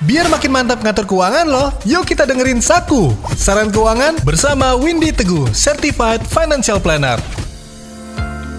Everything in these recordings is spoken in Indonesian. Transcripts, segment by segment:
Biar makin mantap ngatur keuangan loh, yuk kita dengerin Saku. Saran keuangan bersama Windy Teguh, Certified Financial Planner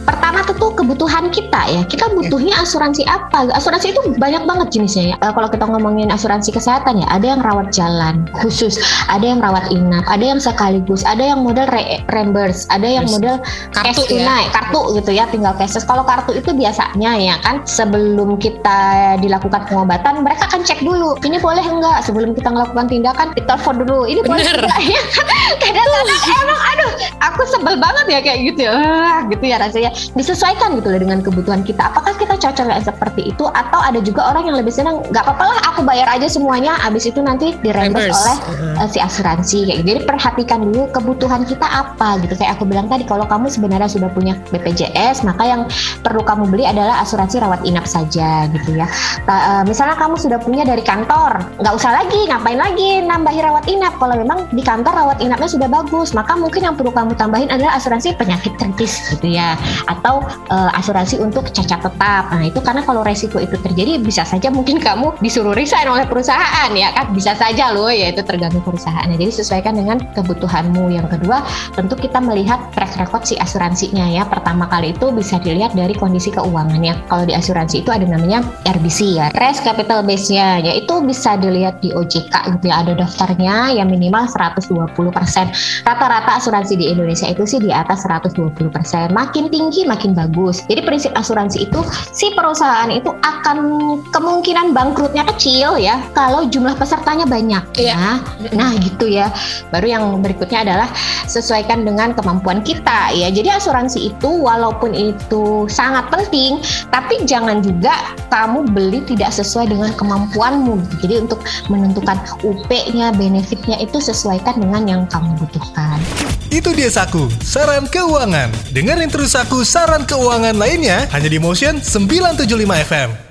pertama tuh, tuh kebutuhan kita ya. Kita butuhnya asuransi apa? Asuransi itu banyak banget jenisnya ya. Uh, kalau kita ngomongin asuransi kesehatan ya ada yang rawat jalan khusus ada yang rawat inap ada yang sekaligus ada yang model re reimburse ada yang model kartu cash ya. kartu gitu ya tinggal cashless. Kalau kartu itu biasanya ya kan sebelum kita dilakukan pengobatan mereka akan cek dulu ini boleh enggak? Sebelum kita melakukan tindakan telepon dulu ini boleh enggak ya? Kadang-kadang emang aduh aku sebel banget ya kayak gitu ya. Gitu ya rasanya disesuaikan gitu loh dengan kebutuhan kita. Apakah kita cocok seperti itu? Atau ada juga orang yang lebih senang nggak apa-apa lah aku bayar aja semuanya abis itu nanti dirembes oleh uh, si asuransi. Kayak gitu. jadi perhatikan dulu kebutuhan kita apa gitu. Kayak aku bilang tadi kalau kamu sebenarnya sudah punya BPJS maka yang perlu kamu beli adalah asuransi rawat inap saja gitu ya. Uh, misalnya kamu sudah punya dari kantor nggak usah lagi ngapain lagi nambahin rawat inap? Kalau memang di kantor rawat inapnya sudah bagus maka mungkin yang perlu kamu tambahin adalah asuransi penyakit kritis gitu ya atau uh, asuransi untuk cacat tetap. Nah, itu karena kalau resiko itu terjadi bisa saja mungkin kamu disuruh resign oleh perusahaan ya kan bisa saja loh ya itu tergantung perusahaannya. Jadi sesuaikan dengan kebutuhanmu. Yang kedua, tentu kita melihat track record si asuransinya ya. Pertama kali itu bisa dilihat dari kondisi keuangannya. Kalau di asuransi itu ada namanya RBC ya, Risk Capital Base-nya ya itu bisa dilihat di OJK gitu ya. Ada daftarnya yang minimal 120%. Rata-rata asuransi di Indonesia itu sih di atas 120%. Makin tinggi tinggi makin bagus. Jadi prinsip asuransi itu si perusahaan itu akan kemungkinan bangkrutnya kecil ya kalau jumlah pesertanya banyak iya. ya. Nah, gitu ya. Baru yang berikutnya adalah sesuaikan dengan kemampuan kita ya. Jadi asuransi itu walaupun itu sangat penting, tapi jangan juga kamu beli tidak sesuai dengan kemampuanmu. Jadi untuk menentukan UP-nya, benefitnya itu sesuaikan dengan yang kamu butuhkan. Itu dia Saku, saran keuangan. Dengerin terus Saku saran keuangan lainnya hanya di Motion 975 FM.